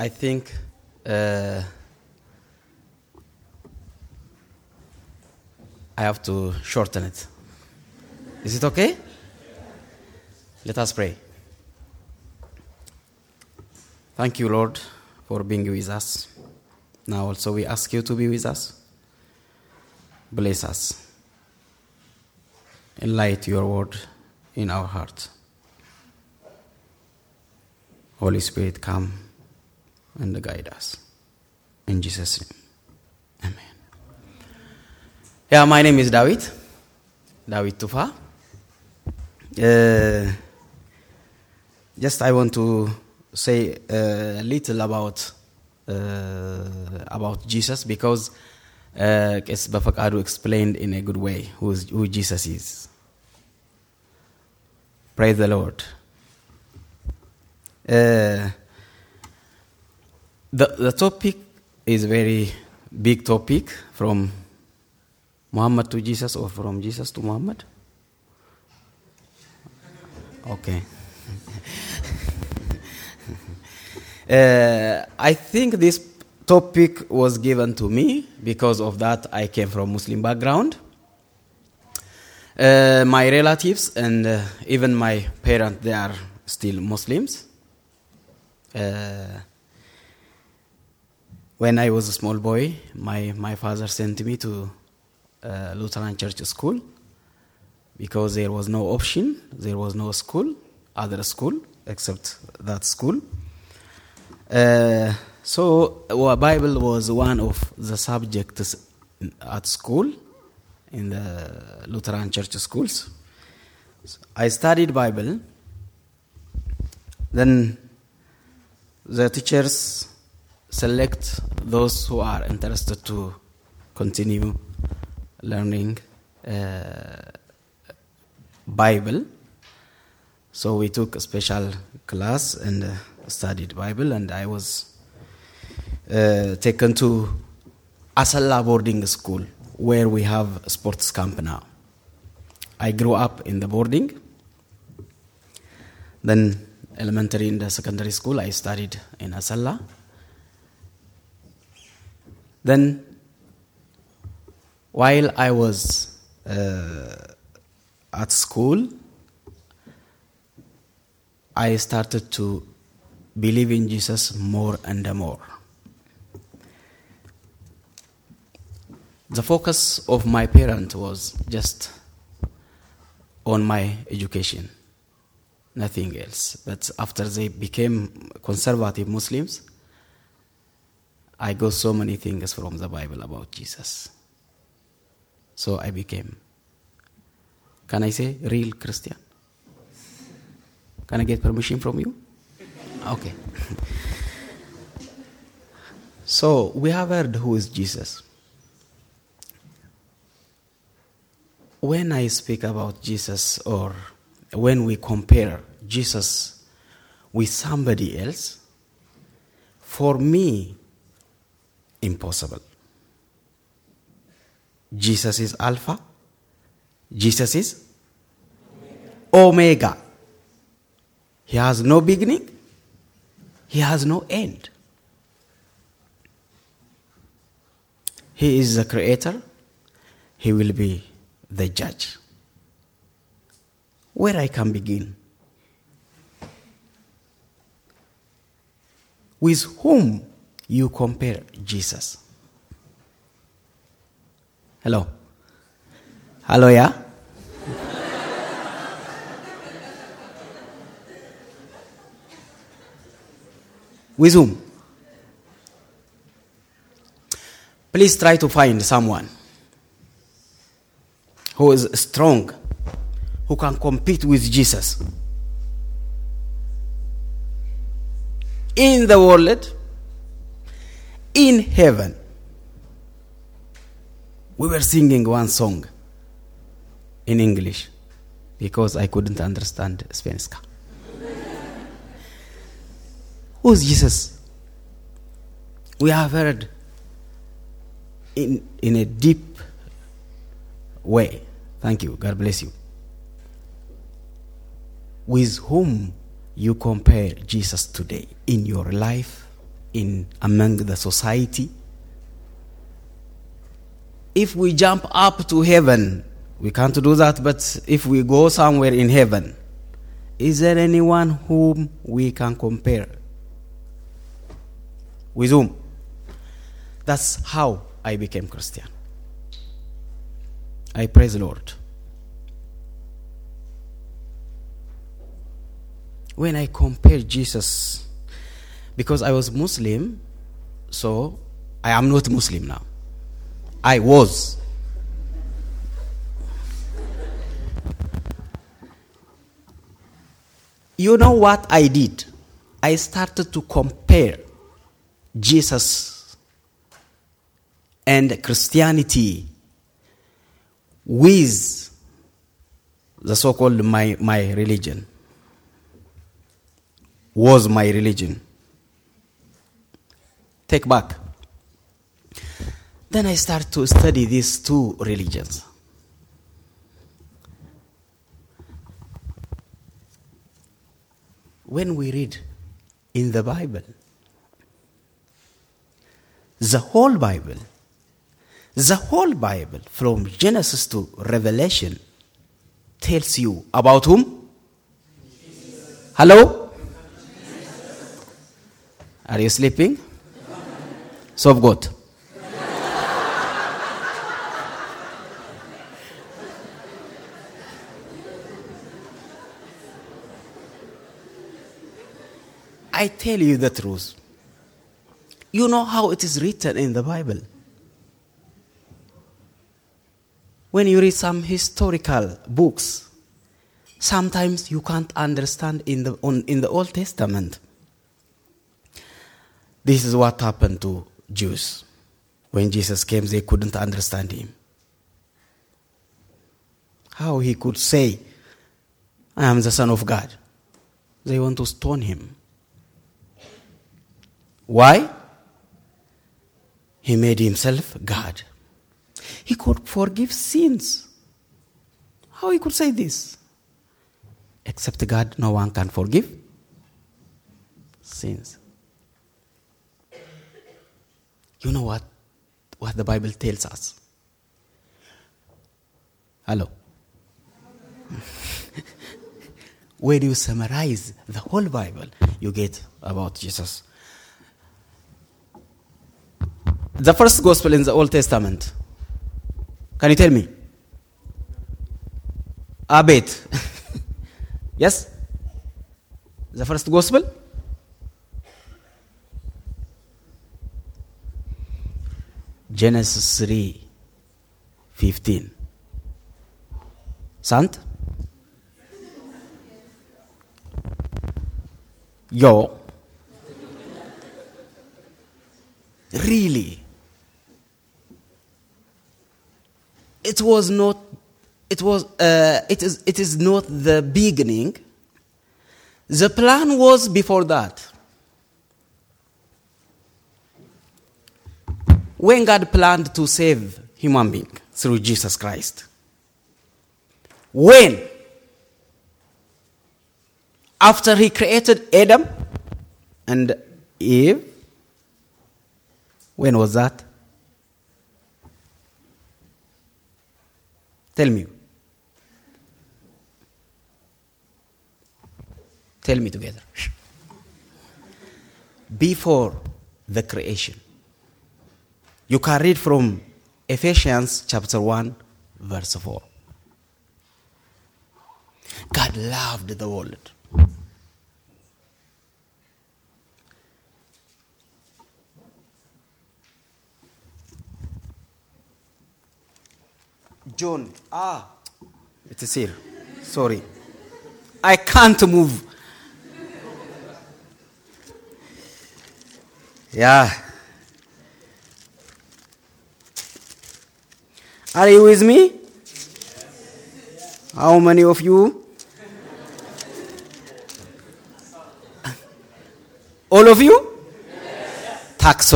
I think uh, I have to shorten it. Is it okay? Let us pray. Thank you, Lord, for being with us. Now, also, we ask you to be with us. Bless us. Enlight your word in our heart. Holy Spirit, come and guide us. In Jesus' name. Amen. Yeah, my name is David. David Tufa. Uh, just I want to say a little about uh, about Jesus because uh, it's Bafakadu explained in a good way who, who Jesus is. Praise the Lord. Uh, the the topic is very big topic from Muhammad to Jesus or from Jesus to Muhammad. Okay. uh, I think this topic was given to me because of that I came from Muslim background. Uh, my relatives and uh, even my parents they are still Muslims. Uh, when I was a small boy, my, my father sent me to uh, Lutheran church school because there was no option, there was no school, other school except that school. Uh, so well, Bible was one of the subjects at school in the Lutheran church schools. I studied Bible. Then the teachers select those who are interested to continue learning uh, Bible. So we took a special class and uh, studied Bible, and I was uh, taken to Asella boarding school where we have a sports camp now. I grew up in the boarding. Then elementary and the secondary school I studied in Asella. Then while I was uh, at school, I started to believe in Jesus more and more. The focus of my parent was just on my education, nothing else. But after they became conservative Muslims, I got so many things from the Bible about Jesus. So I became, can I say, real Christian? Can I get permission from you? Okay. so we have heard who is Jesus. When I speak about Jesus or when we compare Jesus with somebody else, for me, impossible. Jesus is Alpha, Jesus is Omega. He has no beginning, He has no end. He is the creator, He will be the judge. Where I can begin? With whom you compare Jesus? Hello? Hello, yeah? With whom? Please try to find someone who is strong, who can compete with Jesus. In the world, in heaven. We were singing one song in English because I couldn't understand Svenska. Who's Jesus? We have heard in, in a deep way. Thank you. God bless you. With whom you compare Jesus today in your life, in among the society. If we jump up to heaven, we can't do that, but if we go somewhere in heaven, is there anyone whom we can compare? With whom? That's how I became Christian. I praise the Lord. When I compare Jesus, because I was Muslim, so I am not Muslim now. I was. You know what I did? I started to compare Jesus and Christianity with the so called my, my religion. Was my religion. Take back. Then I start to study these two religions. When we read in the Bible, the whole Bible, the whole Bible from Genesis to Revelation tells you about whom? Hello? Are you sleeping? Of God. I tell you the truth. You know how it is written in the Bible. When you read some historical books, sometimes you can't understand in the, on, in the Old Testament. This is what happened to Jews. When Jesus came, they couldn't understand him. How he could say, I am the Son of God. They want to stone him. Why? He made himself God. He could forgive sins. How he could say this? Except God, no one can forgive sins. You know what? What the Bible tells us. Hello. when you summarize the whole Bible, you get about Jesus. The first gospel in the Old Testament. Can you tell me? Abed. yes? The first gospel? Genesis 3 15. Sant? Yo. Really? It was not it was uh, it is it is not the beginning. The plan was before that. When God planned to save human being through Jesus Christ. When? After he created Adam and Eve. When was that? Tell me. Tell me together. Before the creation. You can read from Ephesians chapter 1, verse 4. God loved the world. John, ah, it is here. Sorry. I can't move. Yeah. Are you with me? How many of you? All of you?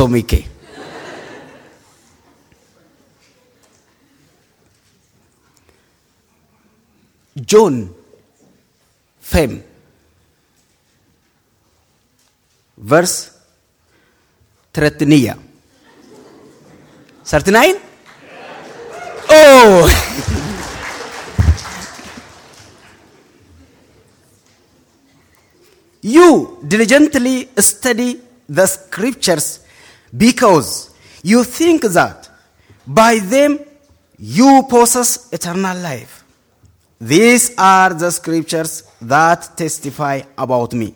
Mycket. John 5 vers 39. 39? You diligently study the scriptures because you think that by them you possess eternal life. These are the scriptures that testify about me.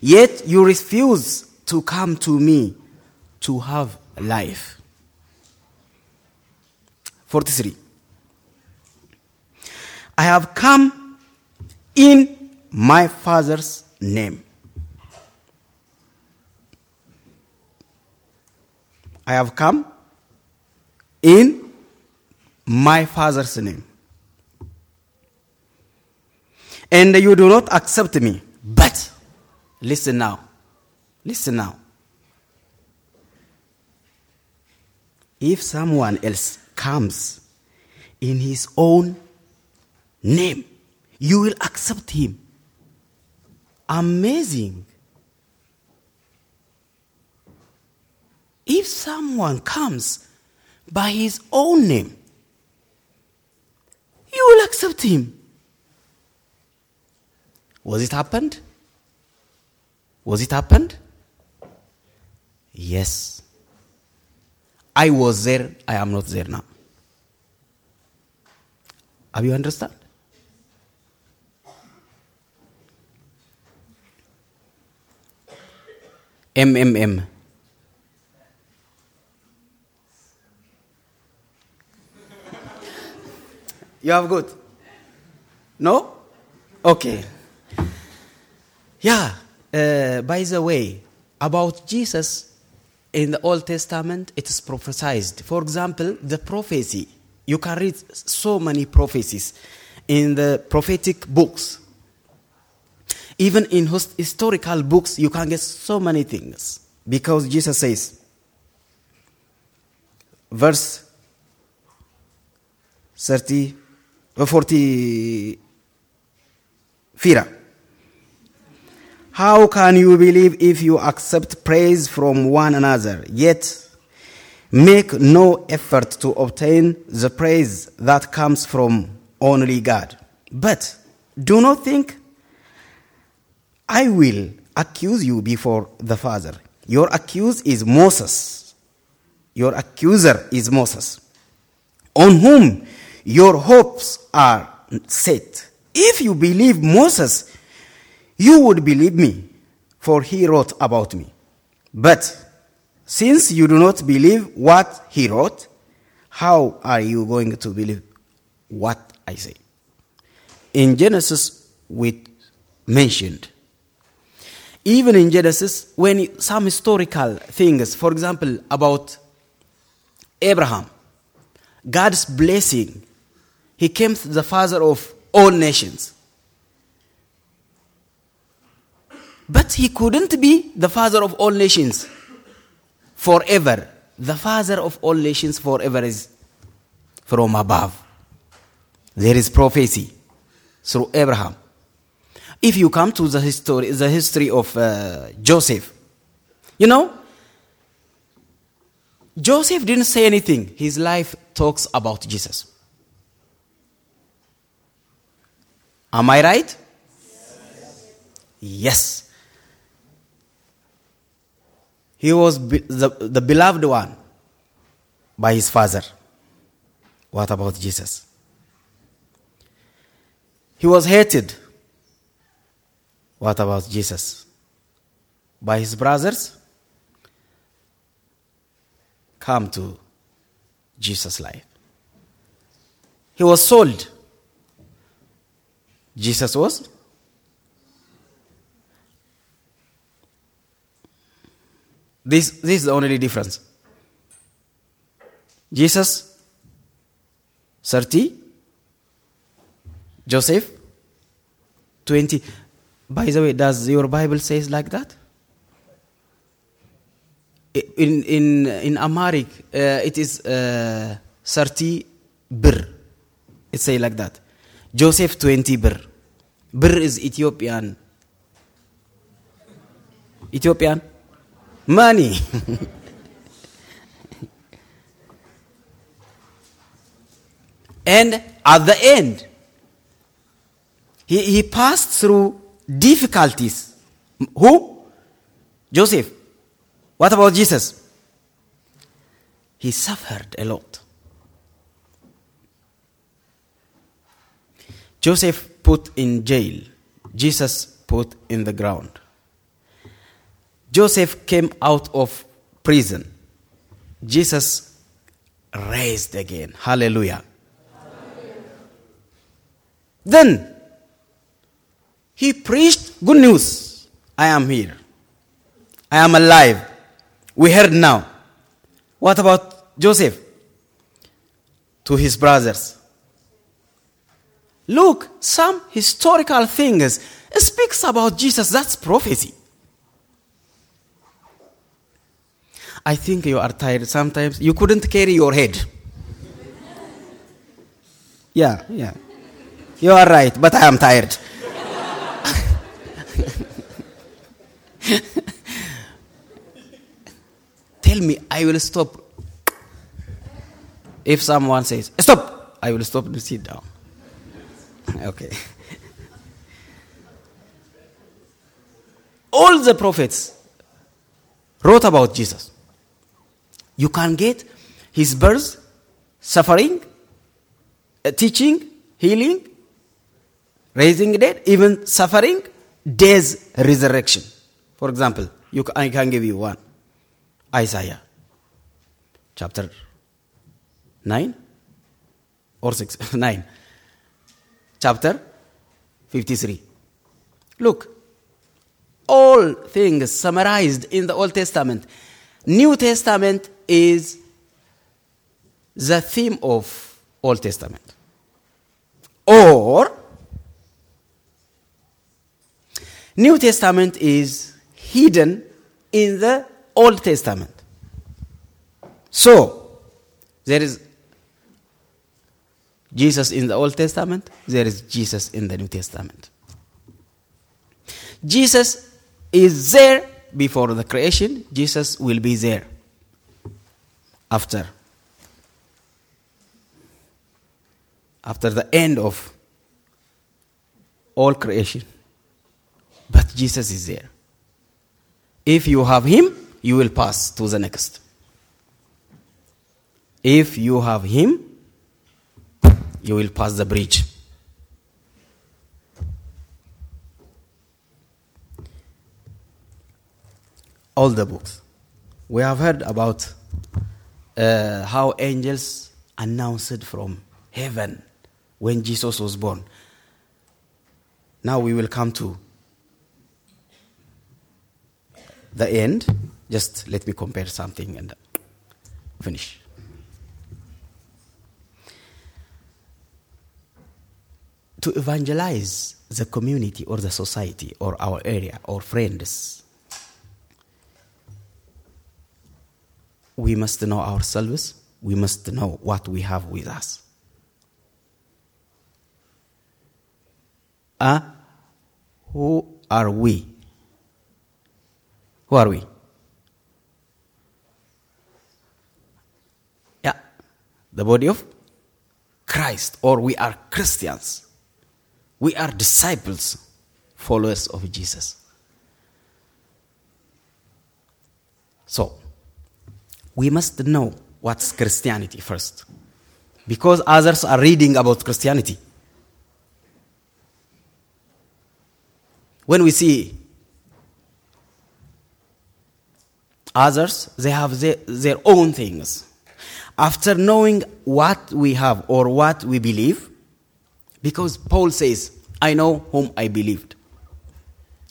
Yet you refuse to come to me to have life. 43. I have come in my Father's name. I have come in my Father's name. And you do not accept me. But, listen now. Listen now. If someone else comes in his own name, you will accept him. Amazing. If someone comes by his own name, you will accept him. Was it happened? Was it happened? Yes. I was there, I am not there now. Have you understand? MMM. You have good? No? Okay. Yeah. Uh, by the way, about Jesus in the Old Testament, it is prophesied. For example, the prophecy. You can read so many prophecies in the prophetic books. Even in historical books, you can get so many things. Because Jesus says, verse 30, uh, 40, Fira. How can you believe if you accept praise from one another, yet make no effort to obtain the praise that comes from only God? But do not think I will accuse you before the Father. Your accused is Moses. Your accuser is Moses, on whom your hopes are set. If you believe Moses, you would believe me, for he wrote about me. But since you do not believe what he wrote, how are you going to believe what I say? In Genesis, we mentioned even in Genesis, when some historical things, for example, about Abraham, God's blessing, he came to the father of all nations. But he couldn't be the father of all nations forever. The father of all nations forever is from above. There is prophecy through Abraham. If you come to the history, the history of uh, Joseph, you know, Joseph didn't say anything. His life talks about Jesus. Am I right? Yes. He was be- the, the beloved one by his father. What about Jesus? He was hated. What about Jesus? By his brothers? Come to Jesus' life. He was sold. Jesus was? This, this is the only difference. Jesus, 30. Joseph, 20. By the way, does your Bible says like that? In, in, in Amharic, uh, it is uh, 30 birr. It say like that. Joseph 20 birr. Birr is Ethiopian. Ethiopian? Money. and at the end, he, he passed through difficulties. Who? Joseph. What about Jesus? He suffered a lot. Joseph put in jail, Jesus put in the ground. Joseph came out of prison. Jesus raised again. Hallelujah. Hallelujah. Then he preached good news. I am here. I am alive. We heard now. What about Joseph? To his brothers. Look, some historical things speaks about Jesus. That's prophecy. I think you are tired sometimes. You couldn't carry your head. yeah, yeah. You are right, but I am tired. Tell me, I will stop. If someone says, Stop, I will stop and sit down. okay. All the prophets wrote about Jesus. You can get his birth, suffering, uh, teaching, healing, raising dead, even suffering, death, resurrection. For example, you, I can give you one. Isaiah chapter 9 or 6 9 chapter 53 look all things summarized in the old testament new testament is the theme of old testament. Or new testament is hidden in the old testament. So there is Jesus in the Old Testament, there is Jesus in the New Testament. Jesus is there before the creation, Jesus will be there after. After the end of all creation. But Jesus is there. If you have Him, you will pass to the next. If you have Him, you will pass the bridge. All the books. We have heard about uh, how angels announced from heaven when Jesus was born. Now we will come to the end. Just let me compare something and finish. to evangelize the community or the society or our area or friends, we must know ourselves, we must know what we have with us. Uh, who are we? Who are we? Yeah, the body of Christ, or we are Christians. We are disciples, followers of Jesus. So, we must know what's Christianity first. Because others are reading about Christianity. When we see others, they have their, their own things. After knowing what we have or what we believe, because Paul says, I know whom I believed.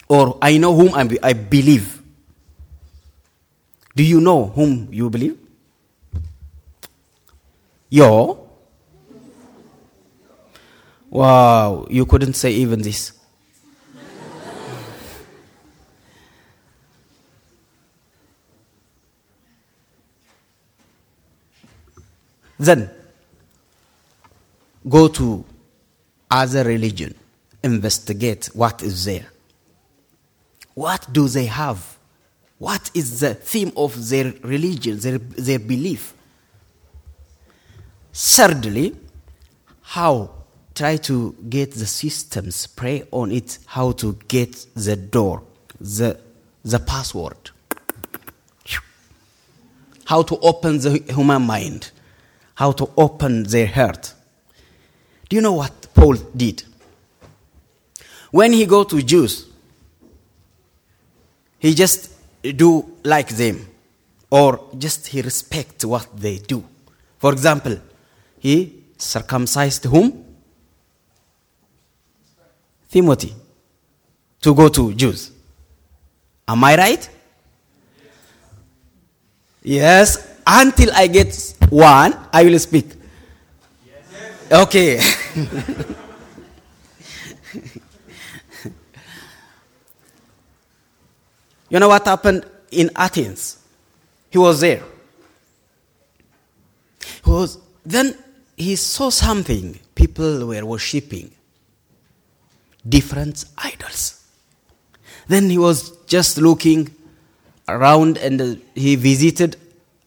Or I know whom I, be- I believe. Do you know whom you believe? Yo? Wow, you couldn't say even this. then go to other religion, investigate what is there. What do they have? What is the theme of their religion, their, their belief? Thirdly, how try to get the systems, pray on it, how to get the door, the, the password, how to open the human mind, how to open their heart. Do you know what Paul did? When he go to Jews, he just do like them, or just he respect what they do. For example, he circumcised whom? Timothy. To go to Jews. Am I right? Yes. Until I get one, I will speak. Okay. you know what happened in Athens? He was there. He was then he saw something. People were worshipping different idols. Then he was just looking around and he visited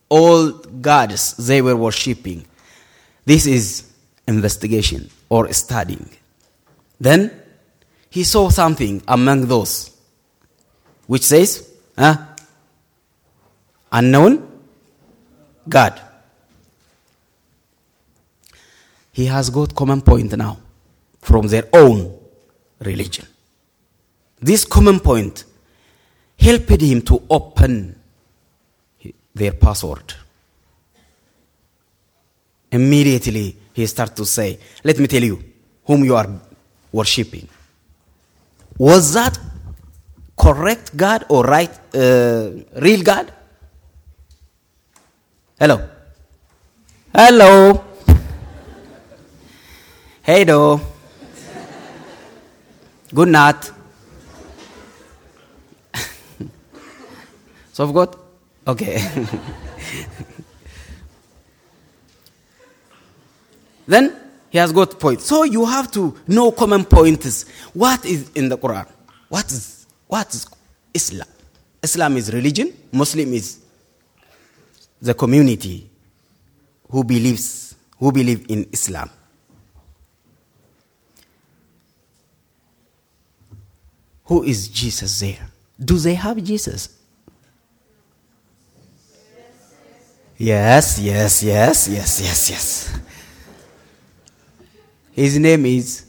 all gods they were worshipping. This is investigation or studying. Then he saw something among those which says, huh? unknown God. He has got common point now from their own religion. This common point helped him to open their password. Immediately he started to say, Let me tell you whom you are worshipping. Was that correct God or right, uh, real God? Hello? Hello? Hey, do. Good night. so I've got, okay. then he has got points. So you have to know common points. What is in the Quran? What is what is Islam? Islam is religion. Muslim is the community who believes who believe in Islam. Who is Jesus there? Do they have Jesus? Yes, yes, yes, yes, yes, yes. His name is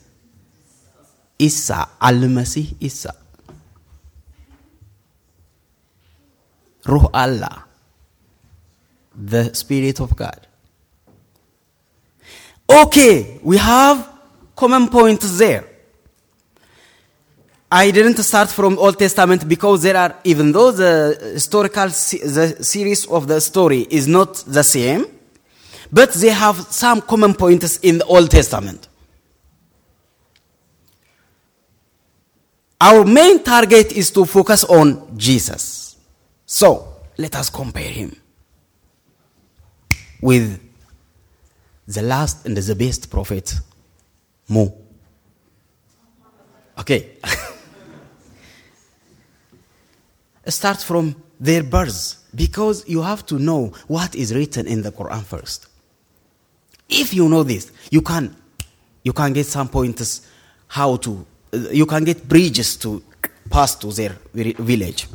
Isa Al-Masih Isa. Ruh Allah, the Spirit of God. Okay, we have common points there. I didn't start from Old Testament because there are, even though the historical, the series of the story is not the same, but they have some common points in the Old Testament. Our main target is to focus on Jesus. So, let us compare him with the last and the best prophet, Mu. Okay. Start from their birth because you have to know what is written in the Quran first. If you know this, you can you can get some pointers how to you can get bridges to pass to their village.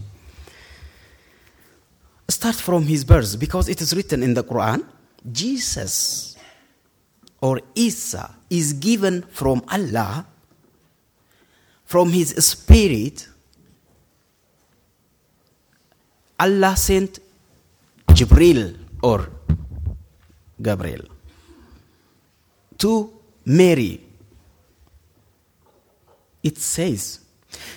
Start from his birth because it is written in the Quran Jesus or Isa is given from Allah, from his spirit. Allah sent Jibril or Gabriel to Mary. It says,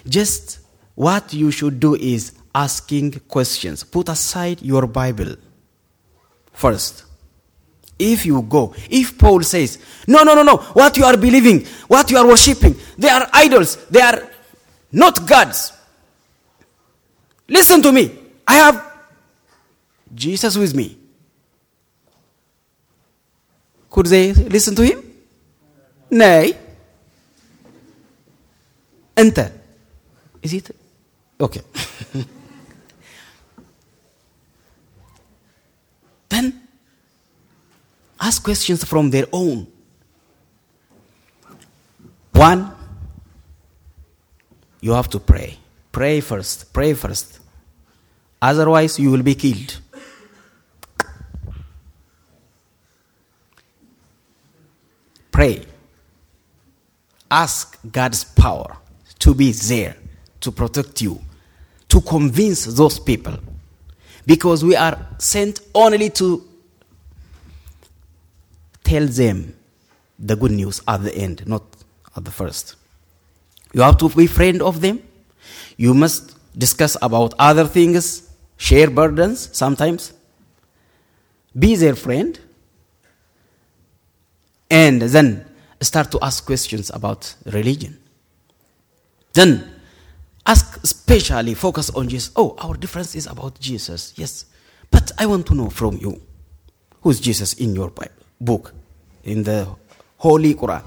just what you should do is asking questions. Put aside your Bible first. If you go, if Paul says, no, no, no, no, what you are believing, what you are worshipping, they are idols, they are not gods. Listen to me. I have Jesus with me. Could they listen to him? Nay. Enter. Is it? Okay. ask questions from their own. One, you have to pray. Pray first. Pray first. Otherwise, you will be killed. Pray. Ask God's power to be there to protect you, to convince those people. Because we are sent only to tell them the good news at the end, not at the first. You have to be friend of them. You must discuss about other things, share burdens sometimes. Be their friend. And then start to ask questions about religion. Then especially focus on Jesus. Oh, our difference is about Jesus. Yes. But I want to know from you who's Jesus in your Bible, book, in the Holy Quran.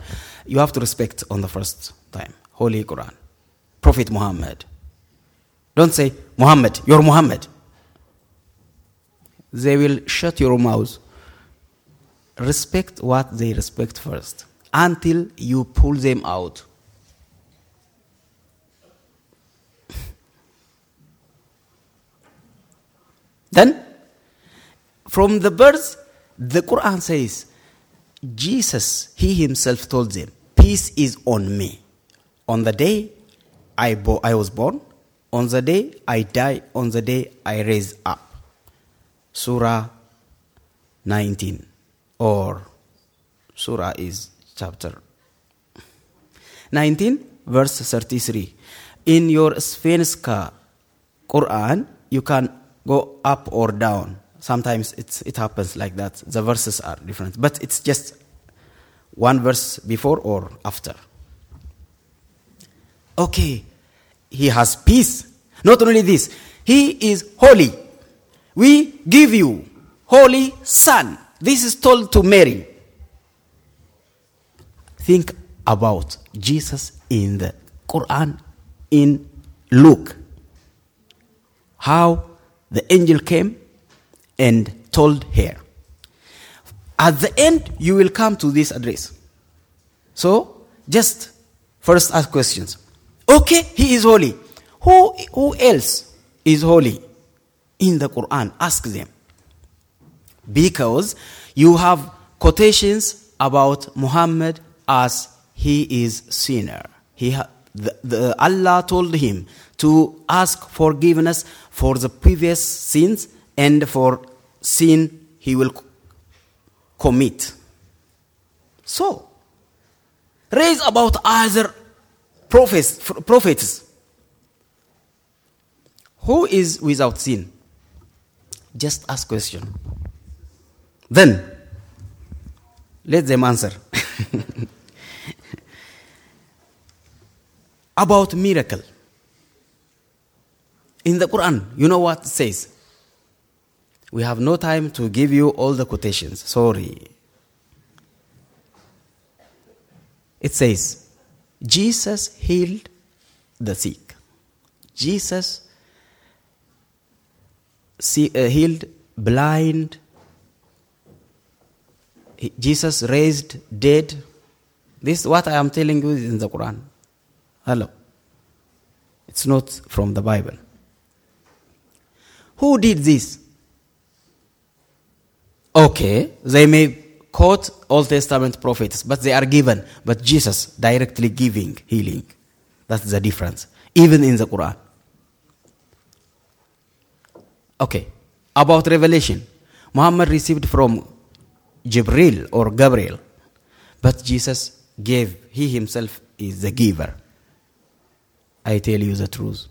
You have to respect on the first time. Holy Quran. Prophet Muhammad. Don't say, Muhammad, you're Muhammad. They will shut your mouth. Respect what they respect first until you pull them out. Then, from the birth, the Quran says, Jesus, He Himself told them, Peace is on me. On the day I, bo- I was born, on the day I die, on the day I raise up. Surah 19. Or Surah is chapter 19, verse 33. In your Svenska Quran, you can go up or down. Sometimes it's, it happens like that. The verses are different, but it's just one verse before or after. Okay, he has peace. Not only this, he is holy. We give you holy son. This is told to Mary. Think about Jesus in the Quran in Luke. How the angel came and told her. At the end, you will come to this address. So, just first ask questions. Okay, he is holy. Who, who else is holy in the Quran? Ask them. Because you have quotations about Muhammad as he is sinner. He ha- the, the, Allah told him to ask forgiveness for the previous sins and for sin he will commit. So, raise about other prophets, prophets. Who is without sin? Just ask question. Then, let them answer. about miracle. In the Quran, you know what it says? We have no time to give you all the quotations. Sorry. It says, Jesus healed the sick. Jesus see, uh, healed blind. He- Jesus raised dead. This what I am telling you is in the Quran. Hello. It's not from the Bible. Who did this? Okay, they may quote Old Testament prophets, but they are given. But Jesus directly giving healing. That's the difference. Even in the Quran. Okay, about revelation. Muhammad received from Jibril or Gabriel, but Jesus gave. He himself is the giver. I tell you the truth.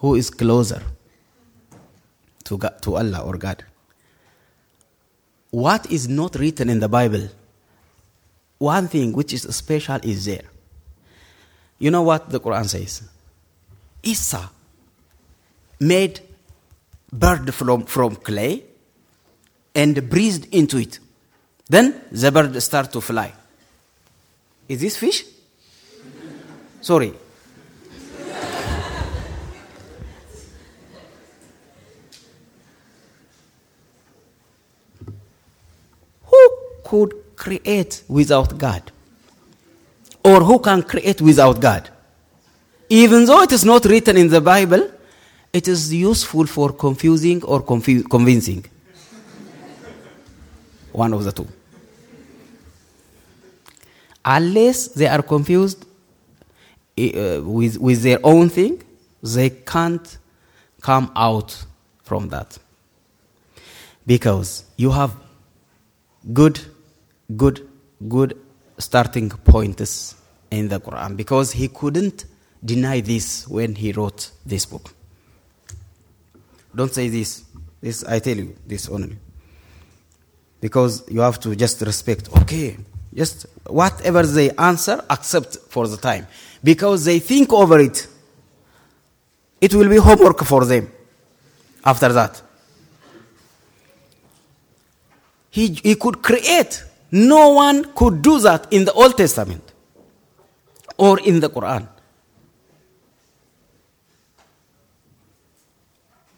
Who is closer to, God, to Allah or God? What is not written in the Bible? One thing which is special is there. You know what the Quran says? Isa made bird from, from clay and breathed into it. Then the bird start to fly. Is this fish? Sorry. Could create without God? Or who can create without God? Even though it is not written in the Bible, it is useful for confusing or confu- convincing. One of the two. Unless they are confused uh, with, with their own thing, they can't come out from that. Because you have good, good, good starting points in the Quran. Because he couldn't deny this when he wrote this book. Don't say this. This I tell you this only. Because you have to just respect. Okay, just whatever they answer, accept for the time. Because they think over it. It will be homework for them after that. He, he could create. No one could do that in the Old Testament or in the Quran.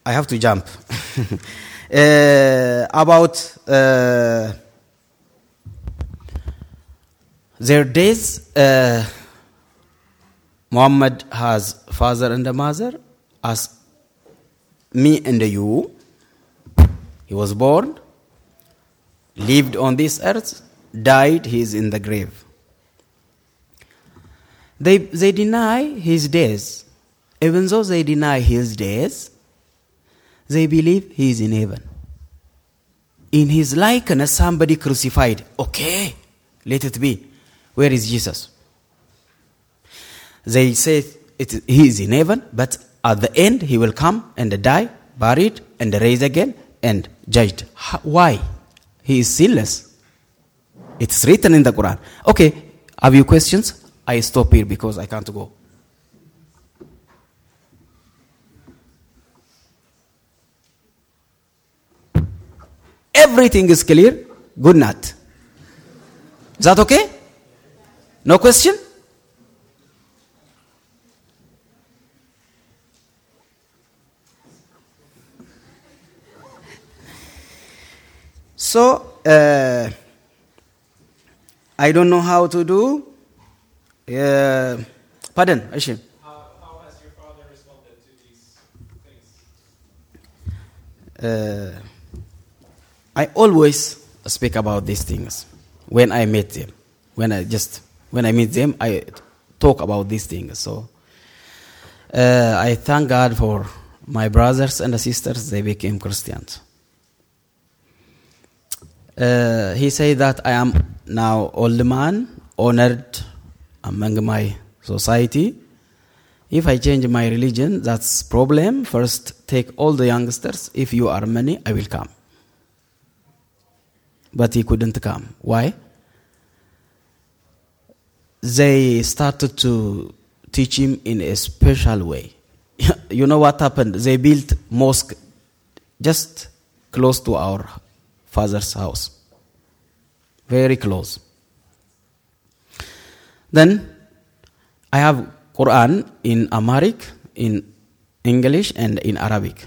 I have to jump. uh, about uh, their days, uh, Muhammad has father and a mother, as me and you. He was born, lived on this earth, died, he is in the grave. They, they deny his days. Even though they deny his days, they believe he is in heaven. In his likeness, somebody crucified. Okay, let it be. Where is Jesus? They say it, he is in heaven, but at the end he will come and die, buried, and raised again and judged. Why? He is sinless. It's written in the Quran. Okay, have you questions? I stop here because I can't go. Everything is clear. Good night. Is that okay? No question? So, uh, I don't know how to do. Uh, pardon, Ashim. How, how has your father responded to these things? Uh, I always speak about these things when I meet them. When I just when I meet them, I talk about these things. So uh, I thank God for my brothers and sisters. They became Christians. Uh, he said that I am now old man, honored among my society. If I change my religion, that's problem. First, take all the youngsters. If you are many, I will come. But he couldn't come. Why? They started to teach him in a special way. you know what happened? They built mosque just close to our father's house. Very close. Then I have Quran in Amharic, in English, and in Arabic.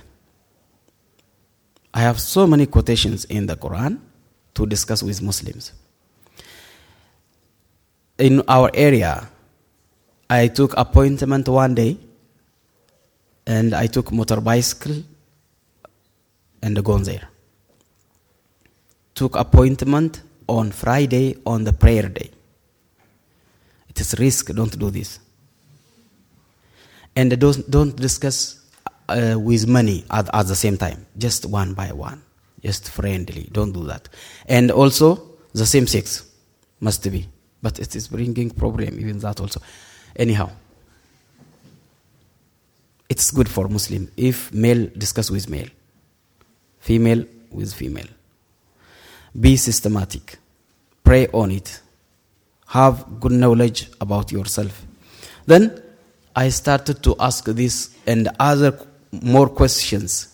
I have so many quotations in the Quran to discuss with Muslims. In our area, I took appointment one day, and I took motor bicycle and gone there. Took appointment on Friday on the prayer day. It is risk. Don't do this. And don't don't discuss uh, with money at, at the same time. Just one by one. Just friendly. Don't do that. And also the same sex must be. But it is bringing problem even that also. Anyhow, it's good for Muslim if male discuss with male, female with female. Be systematic. Pray on it. Have good knowledge about yourself. Then I started to ask this and other more questions.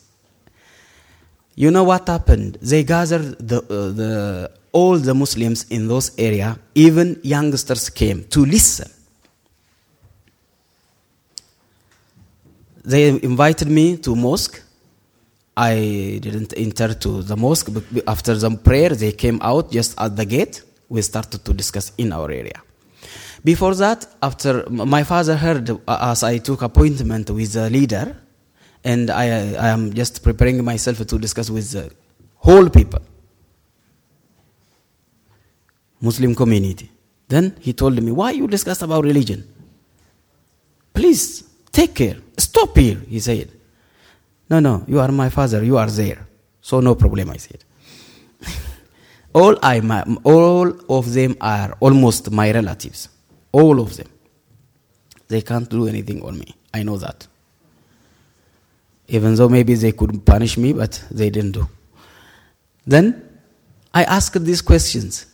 You know what happened? They gathered the, uh, the, all the Muslims in those area, even youngsters came to listen. They invited me to mosque I didn't enter to the mosque. Be- After the prayer, they came out just at the gate. We started to discuss in our area. Before that, after my father heard uh, as I took appointment with the leader, and I, I am just preparing myself to discuss with the whole people, Muslim community. Then he told me, "Why you discuss about religion? Please take care. Stop here," he said. No, no, you are my father. You are there, so no problem. I said. all I, my, all of them are almost my relatives. All of them. They can't do anything on me. I know that. Even though maybe they could punish me, but they didn't do. Then I asked these questions.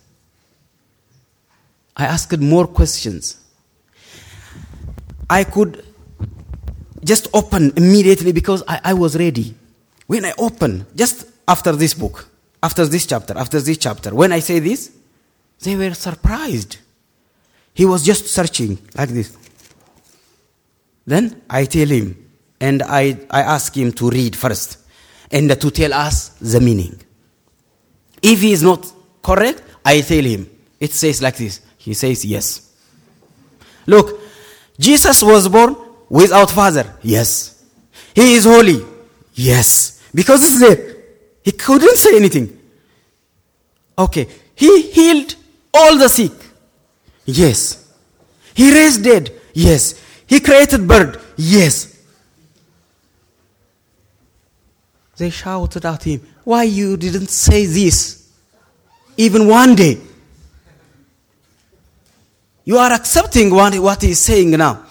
I asked more questions. I could just open immediately because I, I was ready. When I open, just after this book, after this chapter, after this chapter, when I say this, they were surprised. He was just searching like this. Then I tell him, and I, I ask him to read first and to tell us the meaning. If he is not correct, I tell him, it says like this. He says yes. Look, Jesus was born without father. Yes. He is holy. Yes. Because it's there. He couldn't say anything. Okay. He healed all the sick. Yes. He raised dead. Yes. He created bird. Yes. They shouted at him, Why you didn't say this? Even one day. You are accepting what, what he is saying now.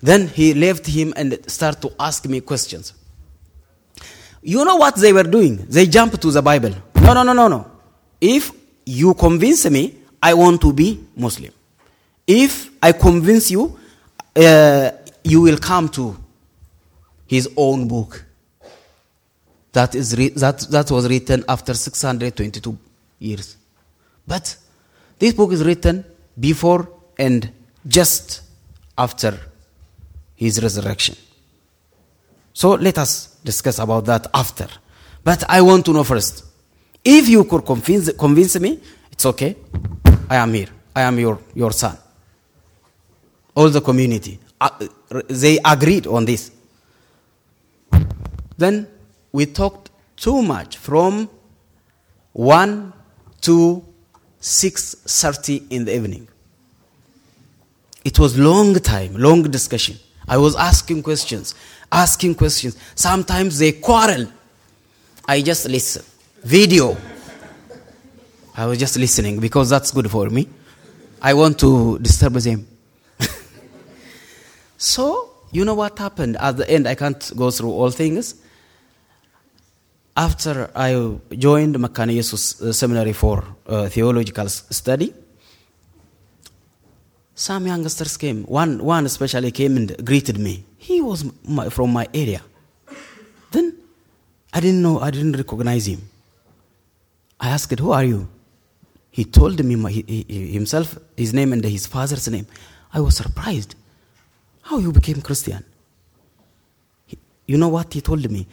Then he left him and started to ask me questions. You know what they were doing? They jumped to the Bible. No, no, no, no, no. If you convince me, I want to be Muslim. If I convince you, uh, you will come to his own book. That, is re- that, that was written after 622 years. But this book is written before and just after his resurrection. So let us discuss about that after. But I want to know first. If you could convince, convince me, it's okay. I am here. I am your, your son. All the community, uh, they agreed on this. Then we talked too much from 1 to 6.30 in the evening. It was long time, long discussion. I was asking questions, asking questions. Sometimes they quarrel. I just listen. Video. I was just listening because that's good for me. I want to disturb them. so, you know what happened? At the end, I can't go through all things. After I joined Mekane Jesus uh, Seminary for uh, theological study, some youngsters came. One, one especially came and greeted me. He was my, from my area. Then I didn't know, I didn't recognize him. I asked, Who are you? He told me my, he, he- himself, his name and his father's name. I was surprised. How you became Christian? He- you know what he told me?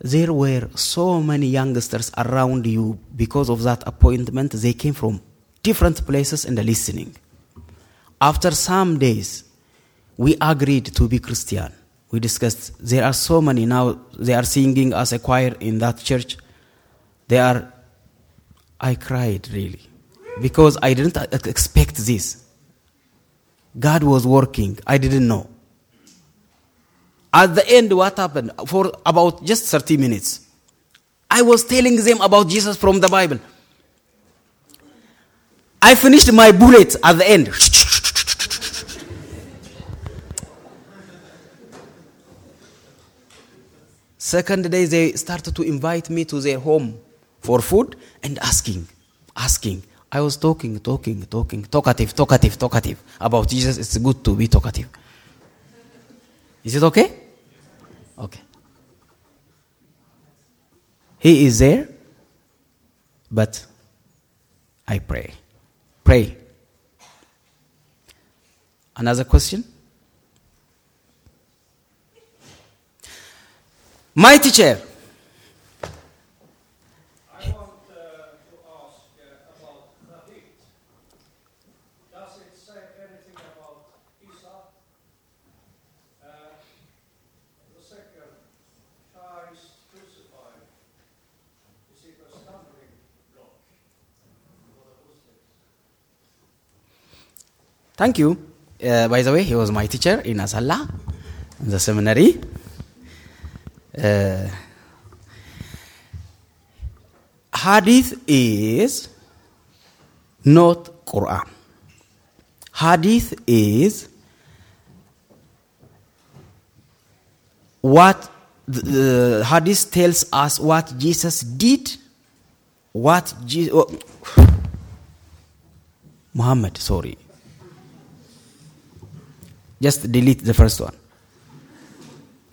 There were so many youngsters around you because of that appointment. They came from different places and listening. After some days, we agreed to be Christian. We discussed. There are so many now. They are singing as a choir in that church. They are. I cried really because I didn't expect this. God was working. I didn't know. At the end, what happened? For about just 30 minutes, I was telling them about Jesus from the Bible. I finished my bullet at the end. Second day, they started to invite me to their home for food and asking, asking. I was talking, talking, talking, talkative, talkative, talkative about Jesus. It's good to be talkative. Is it okay? Okay. He is there, but I pray. Pray. Another question? My teacher. I want uh, to ask uh, about Does it say anything about Isa? Uh, the second, crucified. Is it a stumbling block? Thank you. Uh, by the way, he was my teacher in Asella, in the seminary. Uh, hadith is not Quran. Hadith is what the, hadith tells us what Jesus did, what Jesus, Muhammad, sorry. Just delete the first one.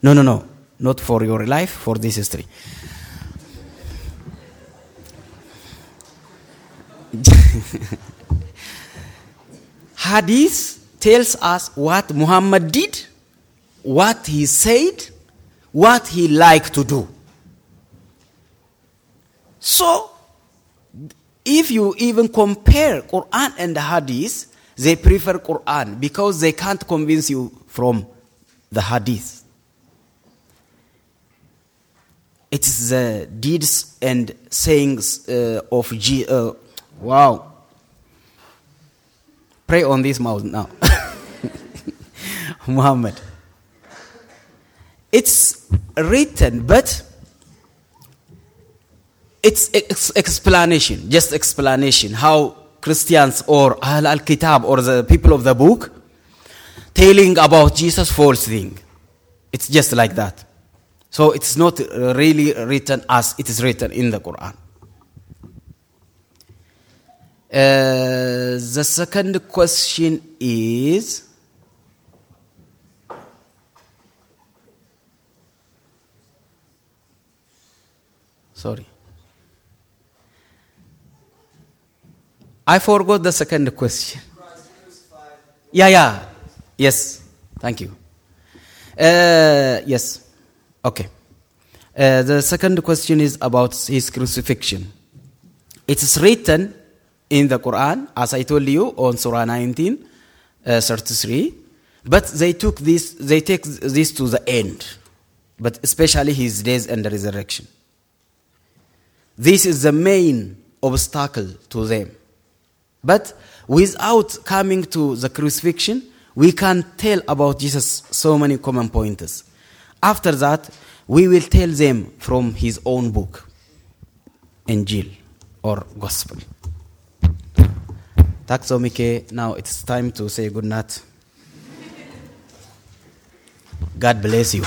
No, no, no. Not for your life, for this history. Hadith tells us what Muhammad did, what he said, what he liked to do. So, if you even compare Quran and Hadith, they prefer Quran because they can't convince you from the Hadith. It is the deeds and sayings uh, of G. Uh, wow. Pray on this mouth now. Muhammad. It's written, but it's ex- explanation, just explanation. How Christians or Ahl al Kitab or the people of the book telling about Jesus false thing. It's just like that. So it's not really written as it is written in the Quran. Uh, the second question is sorry. I forgot the second question. Yeah yeah. Yes. Thank you. Uh, yes okay uh, the second question is about his crucifixion it is written in the Quran, as I told you, on Surah 19, uh, 33. But they took this, they take this to the end, but especially his death and the resurrection. This is the main obstacle to them. But without coming to the crucifixion, we can tell about Jesus so many common pointers. After that, we will tell them from his own book, Injil or Gospel. Tack så mycket. Now it's time to say good night. God bless you.